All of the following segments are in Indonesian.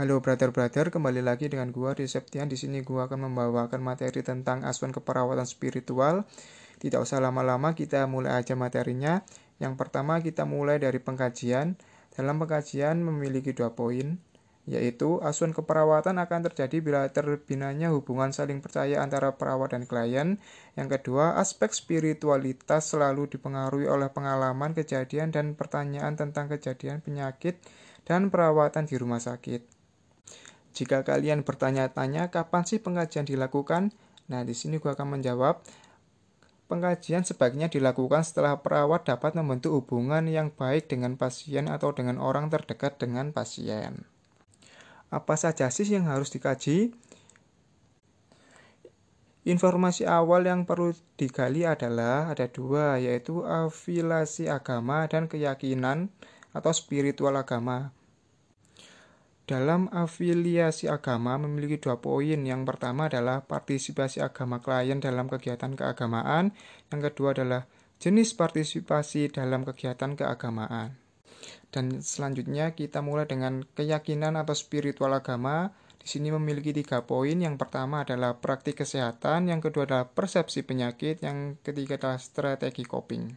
Halo brother-brother, kembali lagi dengan gua di Septian. Di sini gua akan membawakan materi tentang asuhan keperawatan spiritual. Tidak usah lama-lama, kita mulai aja materinya. Yang pertama kita mulai dari pengkajian. Dalam pengkajian memiliki dua poin, yaitu asuhan keperawatan akan terjadi bila terbinanya hubungan saling percaya antara perawat dan klien. Yang kedua, aspek spiritualitas selalu dipengaruhi oleh pengalaman, kejadian, dan pertanyaan tentang kejadian penyakit dan perawatan di rumah sakit. Jika kalian bertanya-tanya kapan sih pengajian dilakukan, nah di sini gua akan menjawab Pengkajian sebaiknya dilakukan setelah perawat dapat membentuk hubungan yang baik dengan pasien atau dengan orang terdekat dengan pasien. Apa saja sih yang harus dikaji? Informasi awal yang perlu digali adalah ada dua, yaitu afiliasi agama dan keyakinan atau spiritual agama. Dalam afiliasi agama memiliki dua poin. Yang pertama adalah partisipasi agama klien dalam kegiatan keagamaan. Yang kedua adalah jenis partisipasi dalam kegiatan keagamaan. Dan selanjutnya kita mulai dengan keyakinan atau spiritual agama. Di sini memiliki tiga poin. Yang pertama adalah praktik kesehatan, yang kedua adalah persepsi penyakit, yang ketiga adalah strategi coping.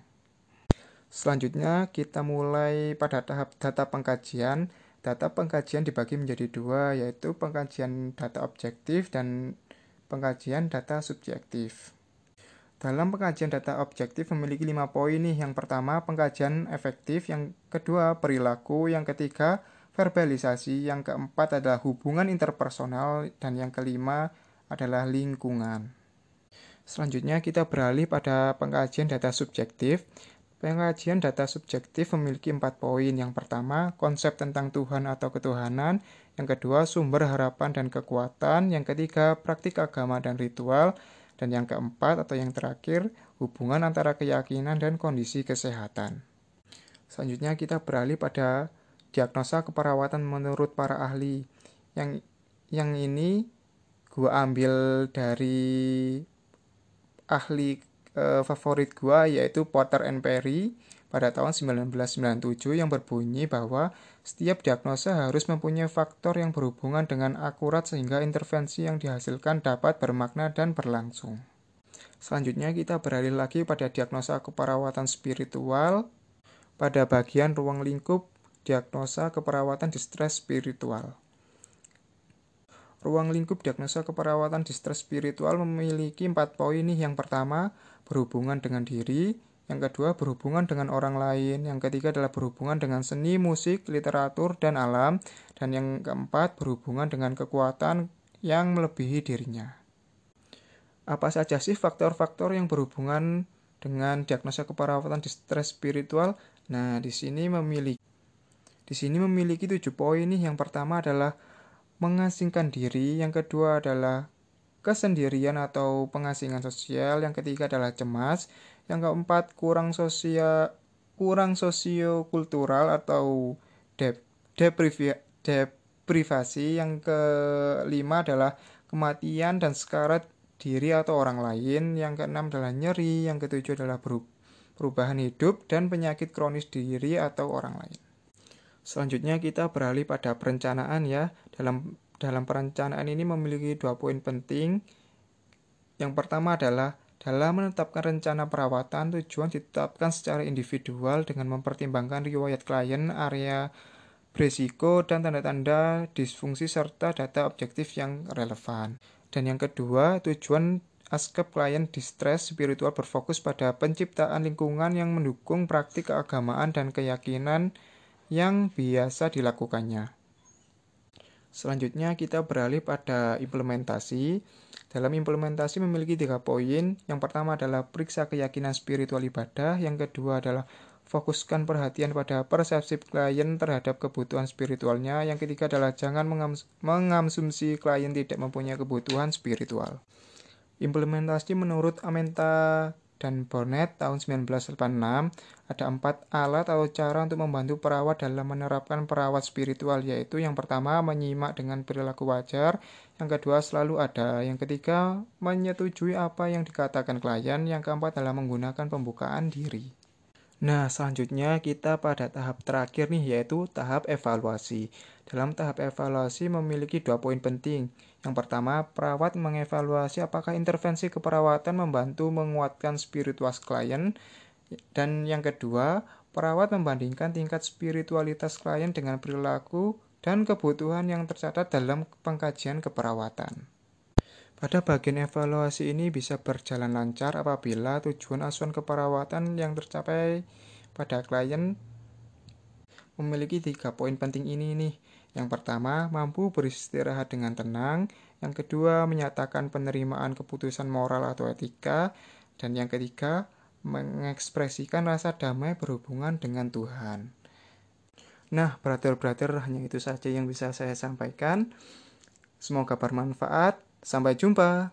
Selanjutnya kita mulai pada tahap data pengkajian. Data pengkajian dibagi menjadi dua, yaitu pengkajian data objektif dan pengkajian data subjektif. Dalam pengkajian data objektif memiliki lima poin nih. Yang pertama, pengkajian efektif. Yang kedua, perilaku. Yang ketiga, verbalisasi. Yang keempat adalah hubungan interpersonal. Dan yang kelima adalah lingkungan. Selanjutnya kita beralih pada pengkajian data subjektif. Pengajian data subjektif memiliki empat poin. Yang pertama, konsep tentang Tuhan atau ketuhanan. Yang kedua, sumber harapan dan kekuatan. Yang ketiga, praktik agama dan ritual. Dan yang keempat atau yang terakhir, hubungan antara keyakinan dan kondisi kesehatan. Selanjutnya kita beralih pada diagnosa keperawatan menurut para ahli. Yang yang ini gua ambil dari ahli uh, favorit gua yaitu Potter and Perry pada tahun 1997 yang berbunyi bahwa setiap diagnosa harus mempunyai faktor yang berhubungan dengan akurat sehingga intervensi yang dihasilkan dapat bermakna dan berlangsung. Selanjutnya kita beralih lagi pada diagnosa keperawatan spiritual pada bagian ruang lingkup diagnosa keperawatan distress spiritual. Ruang lingkup diagnosa keperawatan distress spiritual memiliki empat poin nih. Yang pertama, berhubungan dengan diri. Yang kedua, berhubungan dengan orang lain. Yang ketiga adalah berhubungan dengan seni, musik, literatur, dan alam. Dan yang keempat, berhubungan dengan kekuatan yang melebihi dirinya. Apa saja sih faktor-faktor yang berhubungan dengan diagnosa keperawatan distress spiritual? Nah, di sini memiliki di sini memiliki tujuh poin nih. Yang pertama adalah mengasingkan diri, yang kedua adalah kesendirian atau pengasingan sosial, yang ketiga adalah cemas, yang keempat kurang sosial kurang sosiokultural atau dep deprivasi, yang kelima adalah kematian dan sekarat diri atau orang lain, yang keenam adalah nyeri, yang ketujuh adalah perubahan hidup dan penyakit kronis diri atau orang lain. Selanjutnya kita beralih pada perencanaan ya. Dalam dalam perencanaan ini memiliki dua poin penting. Yang pertama adalah dalam menetapkan rencana perawatan, tujuan ditetapkan secara individual dengan mempertimbangkan riwayat klien, area berisiko, dan tanda-tanda disfungsi serta data objektif yang relevan. Dan yang kedua, tujuan askep klien distress spiritual berfokus pada penciptaan lingkungan yang mendukung praktik keagamaan dan keyakinan yang biasa dilakukannya. Selanjutnya kita beralih pada implementasi. Dalam implementasi memiliki tiga poin. Yang pertama adalah periksa keyakinan spiritual ibadah. Yang kedua adalah fokuskan perhatian pada persepsi klien terhadap kebutuhan spiritualnya. Yang ketiga adalah jangan mengamsumsi klien tidak mempunyai kebutuhan spiritual. Implementasi menurut Amenta dan Bonnet tahun 1986 ada empat alat atau cara untuk membantu perawat dalam menerapkan perawat spiritual yaitu yang pertama menyimak dengan perilaku wajar, yang kedua selalu ada, yang ketiga menyetujui apa yang dikatakan klien, yang keempat adalah menggunakan pembukaan diri. Nah, selanjutnya kita pada tahap terakhir nih, yaitu tahap evaluasi. Dalam tahap evaluasi memiliki dua poin penting. Yang pertama, perawat mengevaluasi apakah intervensi keperawatan membantu menguatkan spiritual klien. Dan yang kedua, perawat membandingkan tingkat spiritualitas klien dengan perilaku dan kebutuhan yang tercatat dalam pengkajian keperawatan. Pada bagian evaluasi ini bisa berjalan lancar apabila tujuan asuhan keperawatan yang tercapai pada klien memiliki tiga poin penting ini nih. Yang pertama, mampu beristirahat dengan tenang. Yang kedua, menyatakan penerimaan keputusan moral atau etika. Dan yang ketiga, mengekspresikan rasa damai berhubungan dengan Tuhan. Nah, brother-brother, hanya itu saja yang bisa saya sampaikan. Semoga bermanfaat. Sampai jumpa.